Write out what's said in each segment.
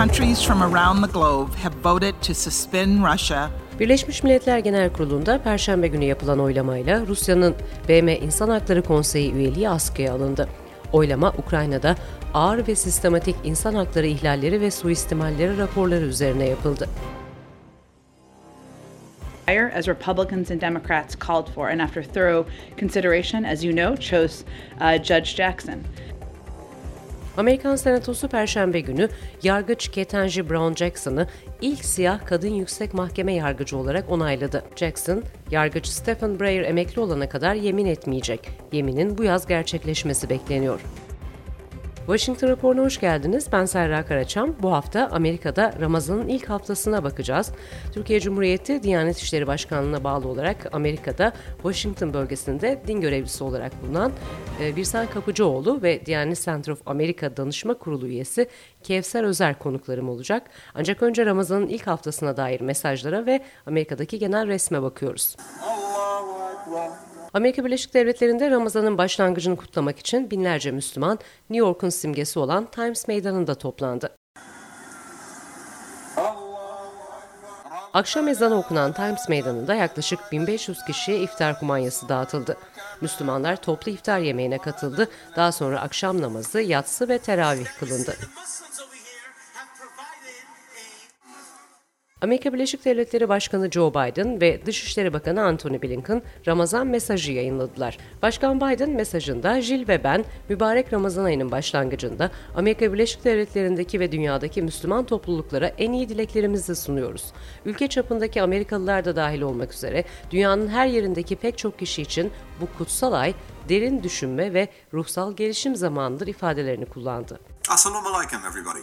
countries from around the globe have voted to suspend Russia Birleşmiş Milletler Genel Kurulu'nda Perşembe günü yapılan oylamayla Rusya'nın BM İnsan Hakları Konseyi üyeliği askıya alındı. Oylama Ukrayna'da ağır ve sistematik insan hakları ihlalleri ve suistimalleri raporları üzerine yapıldı. as Republicans and Democrats called for, and after thorough consideration, as you know, chose uh, Judge Jackson. Amerikan Senatosu Perşembe günü yargıç Ketanji Brown Jackson'ı ilk siyah kadın yüksek mahkeme yargıcı olarak onayladı. Jackson, yargıç Stephen Breyer emekli olana kadar yemin etmeyecek. Yeminin bu yaz gerçekleşmesi bekleniyor. Washington raporuna hoş geldiniz. Ben Serra Karaçam. Bu hafta Amerika'da Ramazan'ın ilk haftasına bakacağız. Türkiye Cumhuriyeti Diyanet İşleri Başkanlığı'na bağlı olarak Amerika'da Washington bölgesinde din görevlisi olarak bulunan e, Birsen Kapıcıoğlu ve Diyanet Center of America Danışma Kurulu üyesi Kevser Özer konuklarım olacak. Ancak önce Ramazan'ın ilk haftasına dair mesajlara ve Amerika'daki genel resme bakıyoruz. Allahu Ekber. Amerika Birleşik Devletleri'nde Ramazan'ın başlangıcını kutlamak için binlerce Müslüman New York'un simgesi olan Times Meydanı'nda toplandı. Akşam ezanı okunan Times Meydanı'nda yaklaşık 1500 kişiye iftar kumanyası dağıtıldı. Müslümanlar toplu iftar yemeğine katıldı. Daha sonra akşam namazı, yatsı ve teravih kılındı. Amerika Birleşik Devletleri Başkanı Joe Biden ve Dışişleri Bakanı Antony Blinken Ramazan mesajı yayınladılar. Başkan Biden mesajında Jill ve ben mübarek Ramazan ayının başlangıcında Amerika Birleşik Devletleri'ndeki ve dünyadaki Müslüman topluluklara en iyi dileklerimizi sunuyoruz. Ülke çapındaki Amerikalılar da dahil olmak üzere dünyanın her yerindeki pek çok kişi için bu kutsal ay derin düşünme ve ruhsal gelişim zamanıdır ifadelerini kullandı. Assalamu alaikum everybody.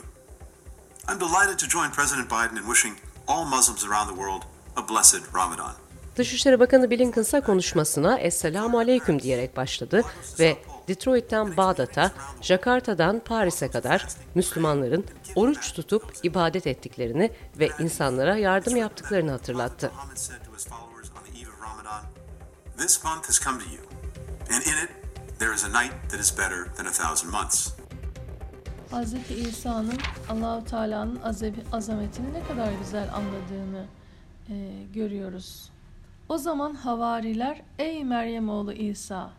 I'm delighted to join President Biden in wishing all Muslims around the world a blessed Ramadan. Dışişleri Bakanı Blinken ise konuşmasına Esselamu Aleyküm diyerek başladı ve Detroit'ten Bağdat'a, Jakarta'dan Paris'e kadar Müslümanların oruç tutup ibadet ettiklerini ve insanlara yardım yaptıklarını hatırlattı. This month has come to you, and in it there is a night that is better than a thousand months. Hz. İsa'nın Allahu Teala'nın azametini ne kadar güzel anladığını e, görüyoruz. O zaman havariler ey Meryem oğlu İsa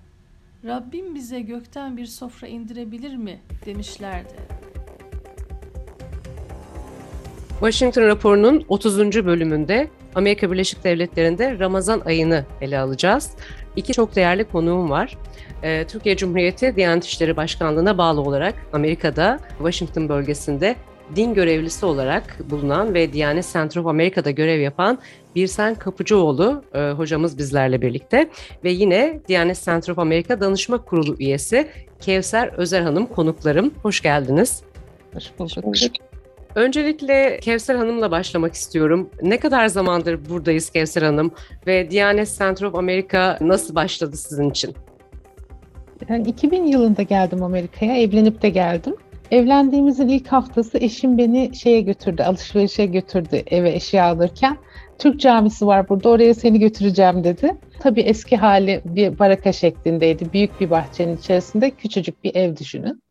Rabbim bize gökten bir sofra indirebilir mi demişlerdi. Washington raporunun 30. bölümünde Amerika Birleşik Devletleri'nde Ramazan ayını ele alacağız. İki çok değerli konuğum var. Ee, Türkiye Cumhuriyeti Diyanet İşleri Başkanlığı'na bağlı olarak Amerika'da Washington bölgesinde din görevlisi olarak bulunan ve Diyanet Center of America'da görev yapan Birsen Kapıcıoğlu e, hocamız bizlerle birlikte ve yine Diyanet Center of America Danışma Kurulu üyesi Kevser Özer Hanım konuklarım. Hoş geldiniz. Hoş bulduk. Öncelikle Kevser Hanım'la başlamak istiyorum. Ne kadar zamandır buradayız Kevser Hanım ve Diyanet Center of America nasıl başladı sizin için? Ben 2000 yılında geldim Amerika'ya, evlenip de geldim. Evlendiğimizin ilk haftası eşim beni şeye götürdü, alışverişe götürdü eve eşya alırken. Türk camisi var burada, oraya seni götüreceğim dedi. Tabii eski hali bir baraka şeklindeydi. Büyük bir bahçenin içerisinde küçücük bir ev düşünün.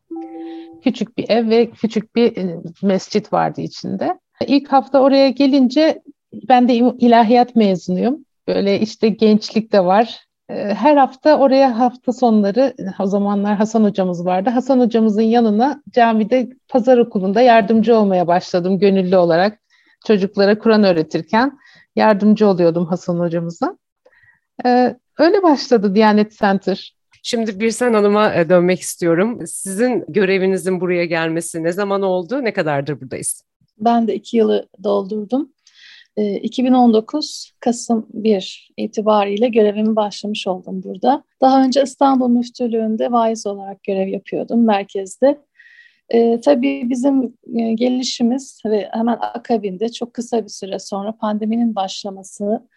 Küçük bir ev ve küçük bir e, mescit vardı içinde. İlk hafta oraya gelince ben de ilahiyat mezunuyum. Böyle işte gençlik de var, ee, her hafta oraya hafta sonları o zamanlar Hasan hocamız vardı. Hasan hocamızın yanına camide pazar okulunda yardımcı olmaya başladım gönüllü olarak. Çocuklara Kur'an öğretirken yardımcı oluyordum Hasan hocamıza. Ee, öyle başladı Diyanet Center. Şimdi Birsen Hanım'a e, dönmek istiyorum. Sizin görevinizin buraya gelmesi ne zaman oldu? Ne kadardır buradayız? Ben de iki yılı doldurdum. 2019 ee, Kasım 1 itibariyle görevimi başlamış oldum burada. Daha önce İstanbul Müftülüğü'nde vaiz olarak görev yapıyordum merkezde. E, tabii bizim e, gelişimiz ve hemen akabinde çok kısa bir süre sonra pandeminin başlaması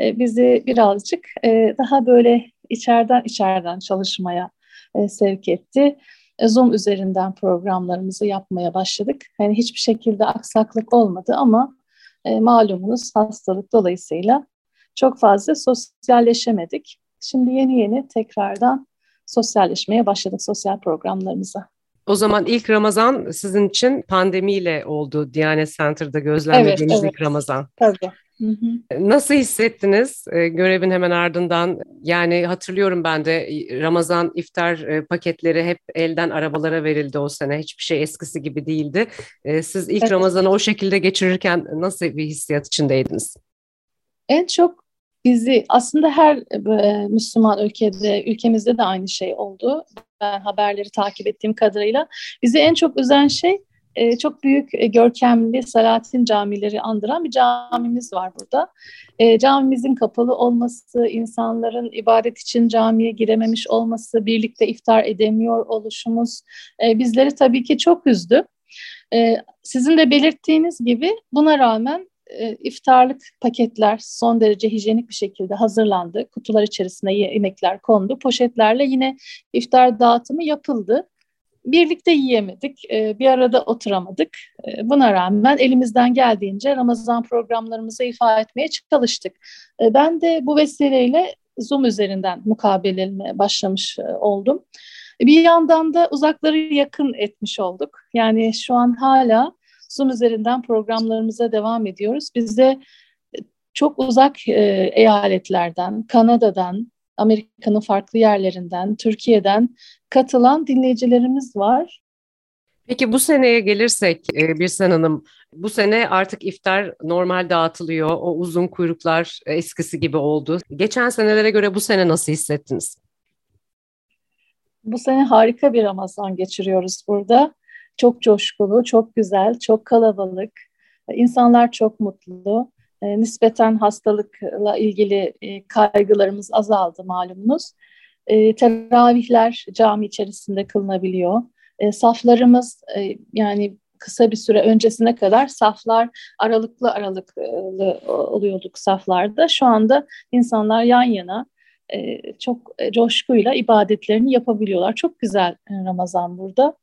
e, bizi birazcık e, daha böyle içeriden içeriden çalışmaya e, sevk etti. E, Zoom üzerinden programlarımızı yapmaya başladık. Yani hiçbir şekilde aksaklık olmadı ama e, malumunuz hastalık dolayısıyla çok fazla sosyalleşemedik. Şimdi yeni yeni tekrardan sosyalleşmeye başladık sosyal programlarımıza. O zaman ilk Ramazan sizin için pandemiyle oldu. Diyanet Center'da gözlemlediğiniz evet, evet. ilk Ramazan. Tabii. Hı hı. Nasıl hissettiniz e, görevin hemen ardından? Yani hatırlıyorum ben de Ramazan iftar e, paketleri hep elden arabalara verildi o sene. Hiçbir şey eskisi gibi değildi. E, siz ilk evet. Ramazan'ı o şekilde geçirirken nasıl bir hissiyat içindeydiniz? En çok bizi aslında her e, Müslüman ülkede, ülkemizde de aynı şey oldu. Ben haberleri takip ettiğim kadarıyla. Bizi en çok üzen şey e, çok büyük, e, görkemli Salatin camileri andıran bir camimiz var burada. E, camimizin kapalı olması, insanların ibadet için camiye girememiş olması, birlikte iftar edemiyor oluşumuz e, bizleri tabii ki çok üzdü. E, sizin de belirttiğiniz gibi buna rağmen e, iftarlık paketler son derece hijyenik bir şekilde hazırlandı. Kutular içerisine yemekler kondu. Poşetlerle yine iftar dağıtımı yapıldı. Birlikte yiyemedik, e, bir arada oturamadık. E, buna rağmen elimizden geldiğince Ramazan programlarımızı ifa etmeye çalıştık. E, ben de bu vesileyle Zoom üzerinden mukabeleme başlamış oldum. Bir yandan da uzakları yakın etmiş olduk. Yani şu an hala Zoom üzerinden programlarımıza devam ediyoruz. Bizde çok uzak eyaletlerden, Kanada'dan, Amerika'nın farklı yerlerinden, Türkiye'den katılan dinleyicilerimiz var. Peki bu seneye gelirsek e, Birsen Hanım, bu sene artık iftar normal dağıtılıyor. O uzun kuyruklar eskisi gibi oldu. Geçen senelere göre bu sene nasıl hissettiniz? Bu sene harika bir Ramazan geçiriyoruz burada. Çok coşkulu, çok güzel, çok kalabalık. İnsanlar çok mutlu. E, nispeten hastalıkla ilgili e, kaygılarımız azaldı malumunuz. E, teravihler cami içerisinde kılınabiliyor. E, saflarımız e, yani kısa bir süre öncesine kadar saflar aralıklı aralıklı oluyorduk saflarda. Şu anda insanlar yan yana e, çok coşkuyla ibadetlerini yapabiliyorlar. Çok güzel Ramazan burada.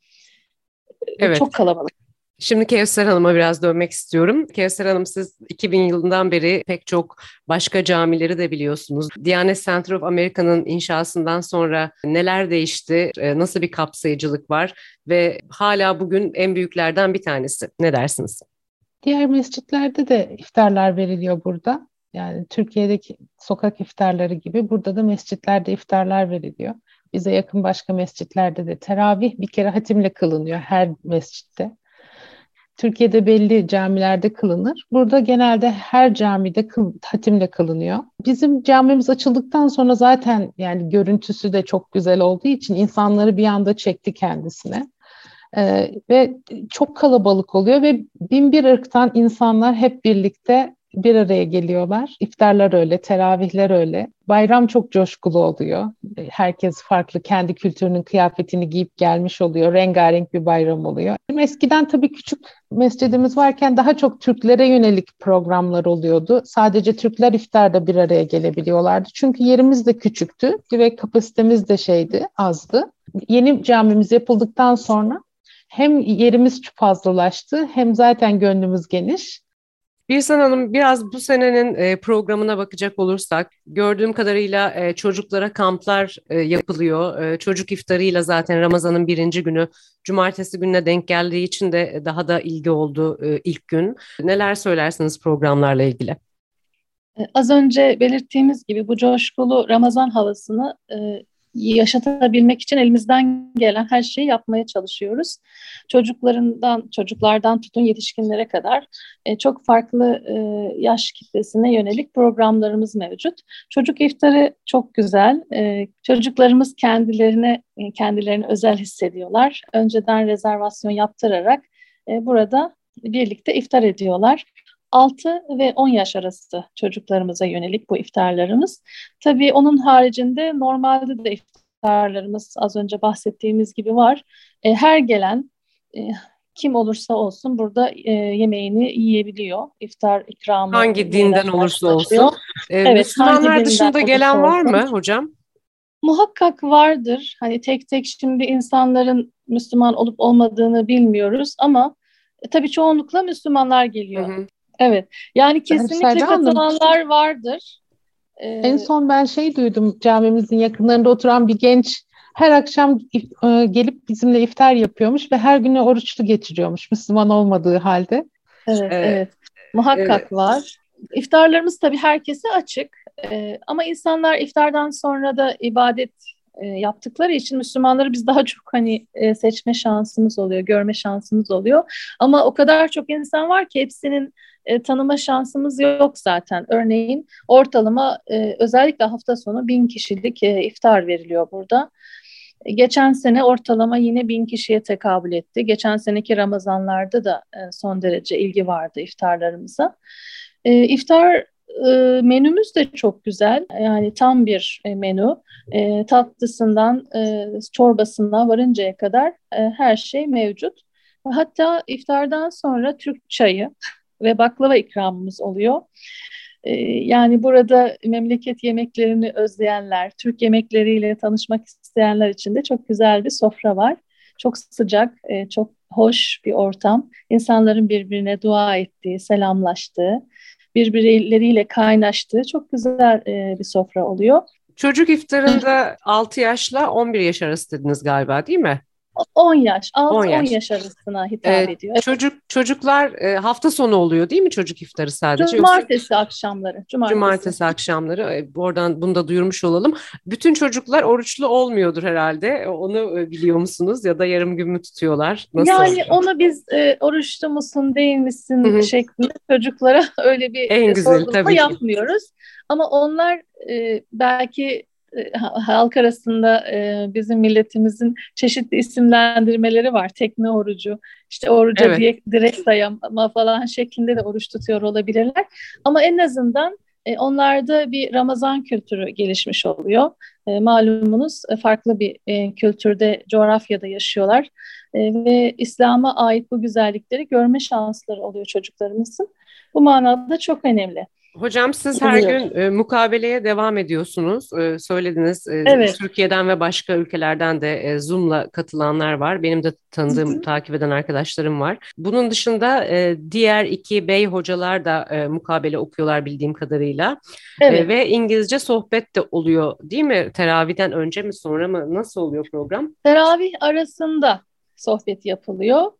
Evet. Çok kalabalık. Şimdi Kevser Hanım'a biraz dönmek istiyorum. Kevser Hanım siz 2000 yılından beri pek çok başka camileri de biliyorsunuz. Diyanet Center of America'nın inşasından sonra neler değişti? E, nasıl bir kapsayıcılık var? Ve hala bugün en büyüklerden bir tanesi. Ne dersiniz? Diğer mescitlerde de iftarlar veriliyor burada. Yani Türkiye'deki sokak iftarları gibi burada da mescitlerde iftarlar veriliyor. Bize yakın başka mescitlerde de teravih bir kere hatimle kılınıyor her mescitte. Türkiye'de belli camilerde kılınır. Burada genelde her camide kıl, hatimle kılınıyor. Bizim camimiz açıldıktan sonra zaten yani görüntüsü de çok güzel olduğu için insanları bir anda çekti kendisine. Ee, ve çok kalabalık oluyor ve bin bir ırktan insanlar hep birlikte bir araya geliyorlar. İftarlar öyle, teravihler öyle. Bayram çok coşkulu oluyor. Herkes farklı kendi kültürünün kıyafetini giyip gelmiş oluyor. Rengarenk bir bayram oluyor. Eskiden tabii küçük mescidimiz varken daha çok Türklere yönelik programlar oluyordu. Sadece Türkler iftarda bir araya gelebiliyorlardı. Çünkü yerimiz de küçüktü ve kapasitemiz de şeydi, azdı. Yeni camimiz yapıldıktan sonra hem yerimiz fazlalaştı hem zaten gönlümüz geniş. Birsen Hanım biraz bu senenin e, programına bakacak olursak gördüğüm kadarıyla e, çocuklara kamplar e, yapılıyor. Çocuk iftarıyla zaten Ramazan'ın birinci günü cumartesi gününe denk geldiği için de daha da ilgi oldu ilk gün. Neler söylersiniz programlarla ilgili? Az önce belirttiğimiz gibi bu coşkulu Ramazan havasını yaşatabilmek için elimizden gelen her şeyi yapmaya çalışıyoruz. Çocuklarından, çocuklardan tutun yetişkinlere kadar e, çok farklı e, yaş kitlesine yönelik programlarımız mevcut. Çocuk iftarı çok güzel. E, çocuklarımız kendilerine e, kendilerini özel hissediyorlar. Önceden rezervasyon yaptırarak e, burada birlikte iftar ediyorlar. 6 ve 10 yaş arası çocuklarımıza yönelik bu iftarlarımız. Tabii onun haricinde normalde de iftarlarımız az önce bahsettiğimiz gibi var. E, her gelen e, kim olursa olsun burada e, yemeğini yiyebiliyor. İftar ikramı. Hangi dinden olursa olsun. Ee, evet, Müslümanlar dışında gelen var mı hocam? Muhakkak vardır. Hani tek tek şimdi insanların Müslüman olup olmadığını bilmiyoruz ama e, tabii çoğunlukla Müslümanlar geliyor. Hı hı. Evet. Yani kesinlikle yani katılanlar vardır. Ee, en son ben şey duydum camimizin yakınlarında oturan bir genç her akşam e, gelip bizimle iftar yapıyormuş ve her günü oruçlu geçiriyormuş Müslüman olmadığı halde. Evet, evet. evet. Muhakkak evet. var. İftarlarımız tabii herkese açık. Ee, ama insanlar iftardan sonra da ibadet e, yaptıkları için Müslümanları biz daha çok hani e, seçme şansımız oluyor, görme şansımız oluyor. Ama o kadar çok insan var ki hepsinin e, tanıma şansımız yok zaten. Örneğin ortalama e, özellikle hafta sonu bin kişilik e, iftar veriliyor burada. Geçen sene ortalama yine bin kişiye tekabül etti. Geçen seneki Ramazanlarda da e, son derece ilgi vardı iftarlarımıza. E, iftar e, menümüz de çok güzel. Yani tam bir e, menü. E, tatlısından e, çorbasına varıncaya kadar e, her şey mevcut. Hatta iftardan sonra Türk çayı ve baklava ikramımız oluyor. Ee, yani burada memleket yemeklerini özleyenler, Türk yemekleriyle tanışmak isteyenler için de çok güzel bir sofra var. Çok sıcak, e, çok hoş bir ortam. İnsanların birbirine dua ettiği, selamlaştığı, birbirleriyle kaynaştığı çok güzel e, bir sofra oluyor. Çocuk iftarında 6 yaşla 11 yaş arası dediniz galiba değil mi? 10 yaş, 6-10 yaş. yaş arasına hitap ee, ediyor. Çocuk çocuklar e, hafta sonu oluyor değil mi çocuk iftarı sadece? Cumartesi Yoksa, akşamları. Cumartesi. Cumartesi akşamları. E, oradan bunu da duyurmuş olalım. Bütün çocuklar oruçlu olmuyordur herhalde. E, onu e, biliyor musunuz ya da yarım gün mü tutuyorlar? Nasıl? Yani onu biz e, oruçlu musun değil misin Hı-hı. şeklinde çocuklara öyle bir en güzel, tabii yapmıyoruz. Ama onlar e, belki e, halk arasında e, bizim milletimizin çeşitli isimlendirmeleri var. Tekne orucu, işte oruca evet. diye direkt dayama falan şeklinde de oruç tutuyor olabilirler. Ama en azından e, onlarda bir Ramazan kültürü gelişmiş oluyor. E, malumunuz e, farklı bir e, kültürde, coğrafyada yaşıyorlar. E, ve İslam'a ait bu güzellikleri görme şansları oluyor çocuklarımızın. Bu manada çok önemli. Hocam siz her gün e, mukabeleye devam ediyorsunuz. E, söylediniz e, evet. Türkiye'den ve başka ülkelerden de e, Zoom'la katılanlar var. Benim de tanıdığım, Hı-hı. takip eden arkadaşlarım var. Bunun dışında e, diğer iki bey hocalar da e, mukabele okuyorlar bildiğim kadarıyla. E, evet. E, ve İngilizce sohbet de oluyor değil mi? Teravihden önce mi sonra mı? Nasıl oluyor program? Teravih arasında sohbet yapılıyor.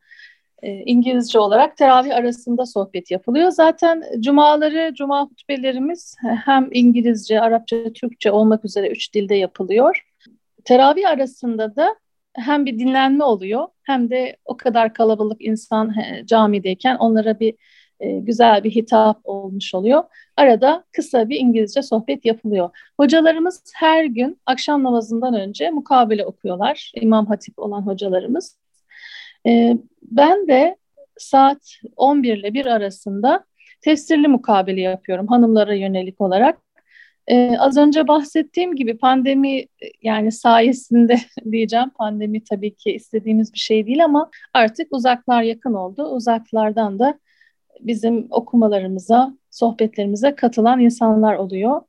E, İngilizce olarak teravih arasında sohbet yapılıyor. Zaten cumaları, cuma hutbelerimiz hem İngilizce, Arapça, Türkçe olmak üzere üç dilde yapılıyor. Teravih arasında da hem bir dinlenme oluyor hem de o kadar kalabalık insan camideyken onlara bir e, güzel bir hitap olmuş oluyor. Arada kısa bir İngilizce sohbet yapılıyor. Hocalarımız her gün akşam namazından önce mukabele okuyorlar. İmam Hatip olan hocalarımız. E, ben de saat 11 ile 1 arasında tefsirli mukabele yapıyorum hanımlara yönelik olarak. Ee, az önce bahsettiğim gibi pandemi yani sayesinde diyeceğim pandemi tabii ki istediğimiz bir şey değil ama artık uzaklar yakın oldu. Uzaklardan da bizim okumalarımıza, sohbetlerimize katılan insanlar oluyor.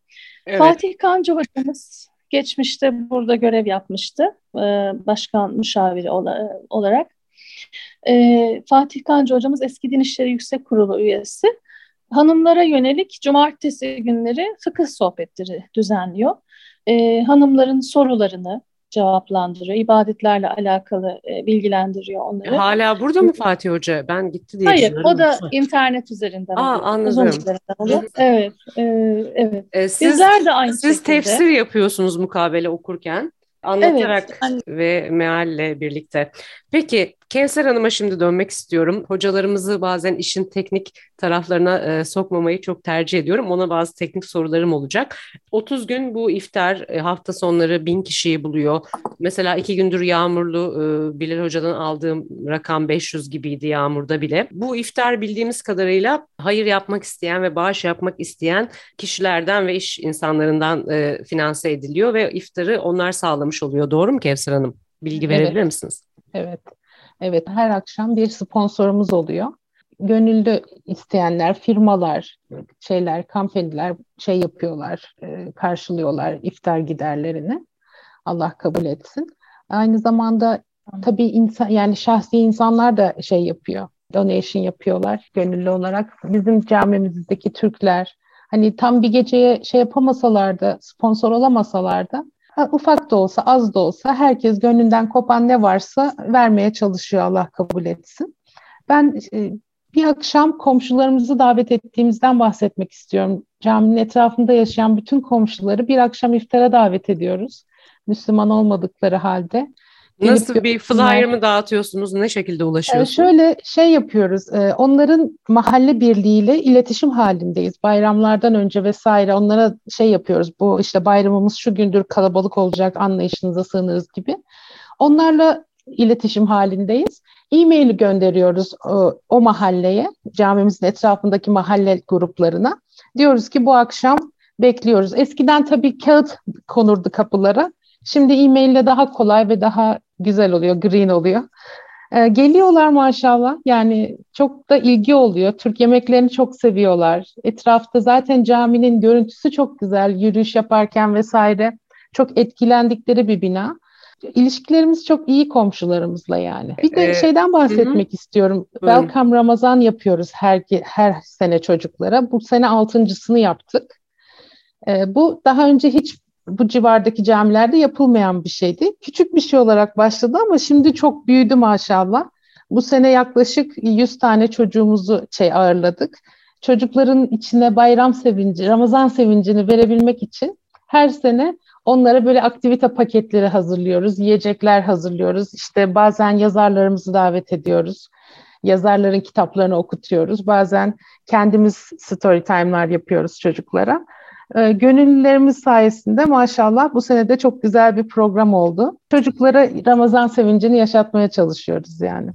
Evet. Fatih Kancı hocamız geçmişte burada görev yapmıştı. Ee, başkan müşaviri olarak. E, Fatih Kancı hocamız eski Din İşleri Yüksek Kurulu üyesi. Hanımlara yönelik cumartesi günleri fıkıh sohbetleri düzenliyor. E, hanımların sorularını cevaplandırıyor, ibadetlerle alakalı e, bilgilendiriyor onları. Hala burada mı Fatih Hoca? Ben gitti diye Hayır, o da internet üzerinden Aa. Anladım. üzerinden evet, e, evet. E, siz, Bizler de aynı siz şekilde. Siz tefsir yapıyorsunuz mukabele okurken anlatarak evet, hani... ve mealle birlikte. Peki Kevser Hanım'a şimdi dönmek istiyorum. Hocalarımızı bazen işin teknik taraflarına e, sokmamayı çok tercih ediyorum. Ona bazı teknik sorularım olacak. 30 gün bu iftar e, hafta sonları bin kişiyi buluyor. Mesela iki gündür yağmurlu e, Bilal Hoca'dan aldığım rakam 500 gibiydi yağmurda bile. Bu iftar bildiğimiz kadarıyla hayır yapmak isteyen ve bağış yapmak isteyen kişilerden ve iş insanlarından e, finanse ediliyor ve iftarı onlar sağlamış oluyor. Doğru mu Kevser Hanım? Bilgi verebilir evet. misiniz? Evet. Evet, her akşam bir sponsorumuz oluyor. Gönüllü isteyenler, firmalar, şeyler, kampanylar şey yapıyorlar, e, karşılıyorlar iftar giderlerini. Allah kabul etsin. Aynı zamanda tabii insan yani şahsi insanlar da şey yapıyor. Donation yapıyorlar gönüllü olarak. Bizim camimizdeki Türkler hani tam bir geceye şey yapamasalar da sponsor olamasalar da ufak da olsa az da olsa herkes gönlünden kopan ne varsa vermeye çalışıyor Allah kabul etsin. Ben e, bir akşam komşularımızı davet ettiğimizden bahsetmek istiyorum. Caminin etrafında yaşayan bütün komşuları bir akşam iftara davet ediyoruz. Müslüman olmadıkları halde. Nasıl bir flyer mı dağıtıyorsunuz? Ne şekilde ulaşıyorsunuz? Ee, şöyle şey yapıyoruz. E, onların mahalle birliğiyle iletişim halindeyiz. Bayramlardan önce vesaire onlara şey yapıyoruz. Bu işte bayramımız şu gündür kalabalık olacak anlayışınıza sığınırız gibi. Onlarla iletişim halindeyiz. E-mail'i gönderiyoruz o, o mahalleye, camimizin etrafındaki mahalle gruplarına. Diyoruz ki bu akşam bekliyoruz. Eskiden tabii kağıt konurdu kapılara. Şimdi e-mail ile daha kolay ve daha güzel oluyor, green oluyor. Ee, geliyorlar maşallah. Yani çok da ilgi oluyor. Türk yemeklerini çok seviyorlar. Etrafta zaten caminin görüntüsü çok güzel. Yürüyüş yaparken vesaire çok etkilendikleri bir bina. İlişkilerimiz çok iyi komşularımızla yani. Bir de ee, şeyden bahsetmek hı. istiyorum. Buyurun. Welcome Ramazan yapıyoruz her her sene çocuklara. Bu sene altıncısını yaptık. Ee, bu daha önce hiç bu civardaki camilerde yapılmayan bir şeydi. Küçük bir şey olarak başladı ama şimdi çok büyüdü maşallah. Bu sene yaklaşık 100 tane çocuğumuzu şey ağırladık. Çocukların içine bayram sevinci, Ramazan sevincini verebilmek için her sene onlara böyle aktivite paketleri hazırlıyoruz, yiyecekler hazırlıyoruz. İşte bazen yazarlarımızı davet ediyoruz. Yazarların kitaplarını okutuyoruz. Bazen kendimiz story time'lar yapıyoruz çocuklara. E, gönüllülerimiz sayesinde maşallah bu sene de çok güzel bir program oldu. Çocuklara Ramazan sevincini yaşatmaya çalışıyoruz yani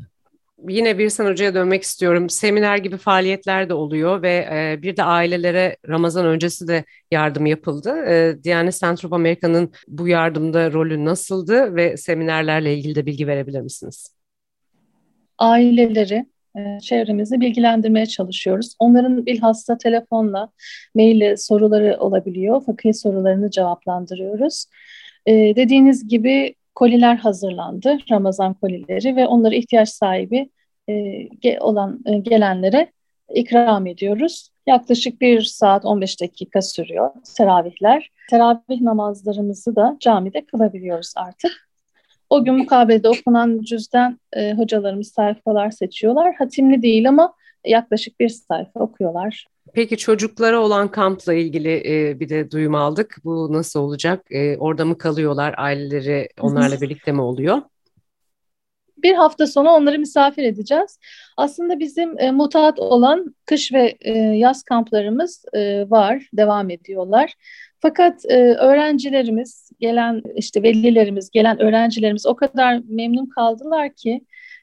yine bir sen hocaya dönmek istiyorum. Seminer gibi faaliyetler de oluyor ve e, bir de ailelere Ramazan öncesi de yardım yapıldı. E, Diyanet Center of America'nın bu yardımda rolü nasıldı ve seminerlerle ilgili de bilgi verebilir misiniz? Aileleri çevremizi bilgilendirmeye çalışıyoruz. Onların bilhassa telefonla, maille soruları olabiliyor. Fakir sorularını cevaplandırıyoruz. Ee, dediğiniz gibi koliler hazırlandı, Ramazan kolileri ve onları ihtiyaç sahibi e, olan e, gelenlere ikram ediyoruz. Yaklaşık bir saat 15 dakika sürüyor teravihler. Teravih namazlarımızı da camide kılabiliyoruz artık. O gün mukabelede okunan cüzden e, hocalarımız sayfalar seçiyorlar. Hatimli değil ama yaklaşık bir sayfa okuyorlar. Peki çocuklara olan kampla ilgili e, bir de duyum aldık. Bu nasıl olacak? E, orada mı kalıyorlar? Aileleri onlarla birlikte mi oluyor? Bir hafta sonra onları misafir edeceğiz. Aslında bizim e, mutat olan kış ve e, yaz kamplarımız e, var, devam ediyorlar. Fakat e, öğrencilerimiz, gelen işte velilerimiz, gelen öğrencilerimiz o kadar memnun kaldılar ki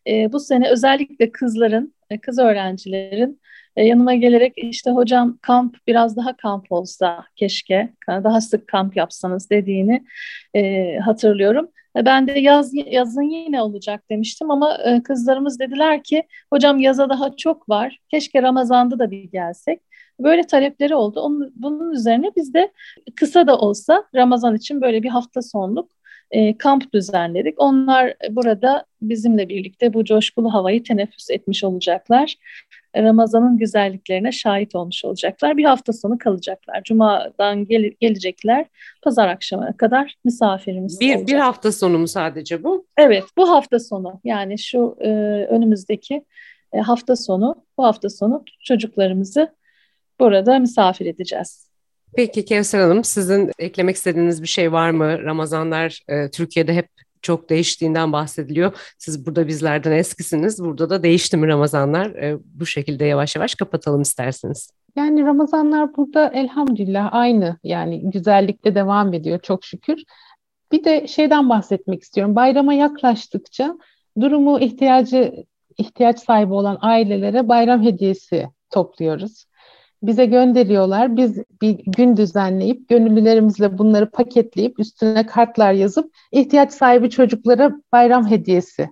e, bu sene özellikle kızların, e, kız öğrencilerin e, yanıma gelerek işte hocam kamp biraz daha kamp olsa keşke, daha sık kamp yapsanız dediğini e, hatırlıyorum. E, ben de yaz yazın yine olacak demiştim ama e, kızlarımız dediler ki hocam yaza daha çok var. Keşke Ramazan'da da bir gelsek. Böyle talepleri oldu. Onun, bunun üzerine biz de kısa da olsa Ramazan için böyle bir hafta sonluk e, kamp düzenledik. Onlar burada bizimle birlikte bu coşkulu havayı teneffüs etmiş olacaklar. Ramazan'ın güzelliklerine şahit olmuş olacaklar. Bir hafta sonu kalacaklar. Cuma'dan gel gelecekler. Pazar akşamına kadar misafirimiz bir, olacak. Bir hafta sonu mu sadece bu? Evet, bu hafta sonu. Yani şu e, önümüzdeki e, hafta sonu, bu hafta sonu çocuklarımızı burada misafir edeceğiz. Peki Kevser Hanım sizin eklemek istediğiniz bir şey var mı? Ramazanlar e, Türkiye'de hep çok değiştiğinden bahsediliyor. Siz burada bizlerden eskisiniz. Burada da değişti mi Ramazanlar? E, bu şekilde yavaş yavaş kapatalım isterseniz. Yani Ramazanlar burada elhamdülillah aynı. Yani güzellikte devam ediyor çok şükür. Bir de şeyden bahsetmek istiyorum. Bayrama yaklaştıkça durumu ihtiyacı ihtiyaç sahibi olan ailelere bayram hediyesi topluyoruz bize gönderiyorlar. Biz bir gün düzenleyip gönüllülerimizle bunları paketleyip üstüne kartlar yazıp ihtiyaç sahibi çocuklara bayram hediyesi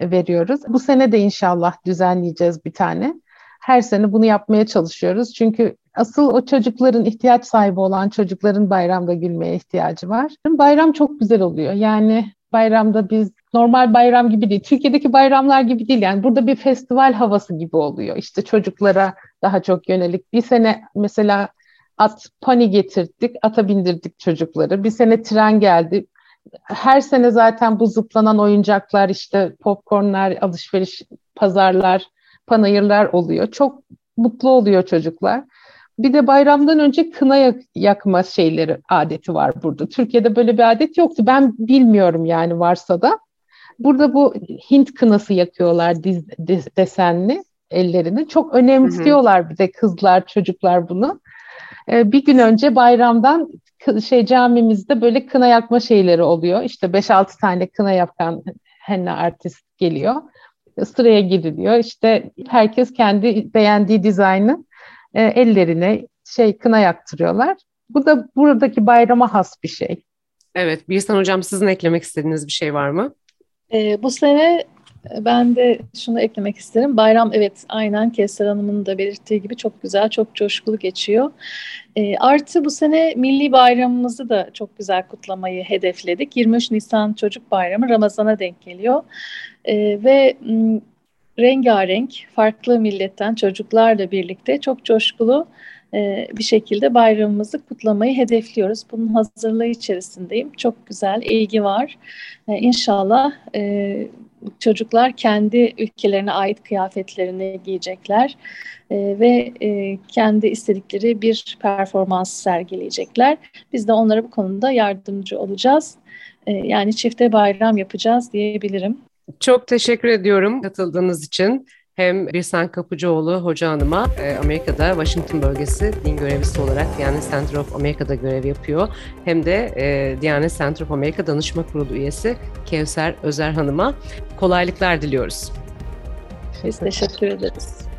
veriyoruz. Bu sene de inşallah düzenleyeceğiz bir tane. Her sene bunu yapmaya çalışıyoruz. Çünkü asıl o çocukların ihtiyaç sahibi olan çocukların bayramda gülmeye ihtiyacı var. Bayram çok güzel oluyor. Yani bayramda biz normal bayram gibi değil. Türkiye'deki bayramlar gibi değil. Yani burada bir festival havası gibi oluyor. İşte çocuklara daha çok yönelik. Bir sene mesela at pony getirdik, ata bindirdik çocukları. Bir sene tren geldi. Her sene zaten bu zıplanan oyuncaklar işte popcornlar, alışveriş, pazarlar, panayırlar oluyor. Çok mutlu oluyor çocuklar. Bir de bayramdan önce kına yakma şeyleri adeti var burada. Türkiye'de böyle bir adet yoktu. Ben bilmiyorum yani varsa da. Burada bu Hint kınası yakıyorlar diz, diz, desenli ellerini. Çok önemsiyorlar hı. bir de kızlar, çocuklar bunu. Ee, bir gün önce bayramdan şey camimizde böyle kına yakma şeyleri oluyor. İşte 5-6 tane kına yakan henna artist geliyor. Sıraya giriliyor. İşte herkes kendi beğendiği dizaynı e, ellerine şey kına yaktırıyorlar. Bu da buradaki bayrama has bir şey. Evet, Birsen Hocam sizin eklemek istediğiniz bir şey var mı? E, bu sene ben de şunu eklemek isterim. Bayram evet aynen Kevser Hanım'ın da belirttiği gibi çok güzel, çok coşkulu geçiyor. E, artı bu sene milli bayramımızı da çok güzel kutlamayı hedefledik. 23 Nisan Çocuk Bayramı Ramazan'a denk geliyor. E, ve rengarenk, farklı milletten çocuklarla birlikte çok coşkulu e, bir şekilde bayramımızı kutlamayı hedefliyoruz. Bunun hazırlığı içerisindeyim. Çok güzel, ilgi var. E, inşallah e, çocuklar kendi ülkelerine ait kıyafetlerini giyecekler ve kendi istedikleri bir performans sergileyecekler. Biz de onlara bu konuda yardımcı olacağız. yani çifte bayram yapacağız diyebilirim. Çok teşekkür ediyorum katıldığınız için hem Birsen Kapıcıoğlu Hoca Hanım'a e, Amerika'da Washington bölgesi din görevlisi olarak Diyanet Center of America'da görev yapıyor. Hem de e, Diyanet Center of America Danışma Kurulu üyesi Kevser Özer Hanım'a kolaylıklar diliyoruz. Biz teşekkür ederiz.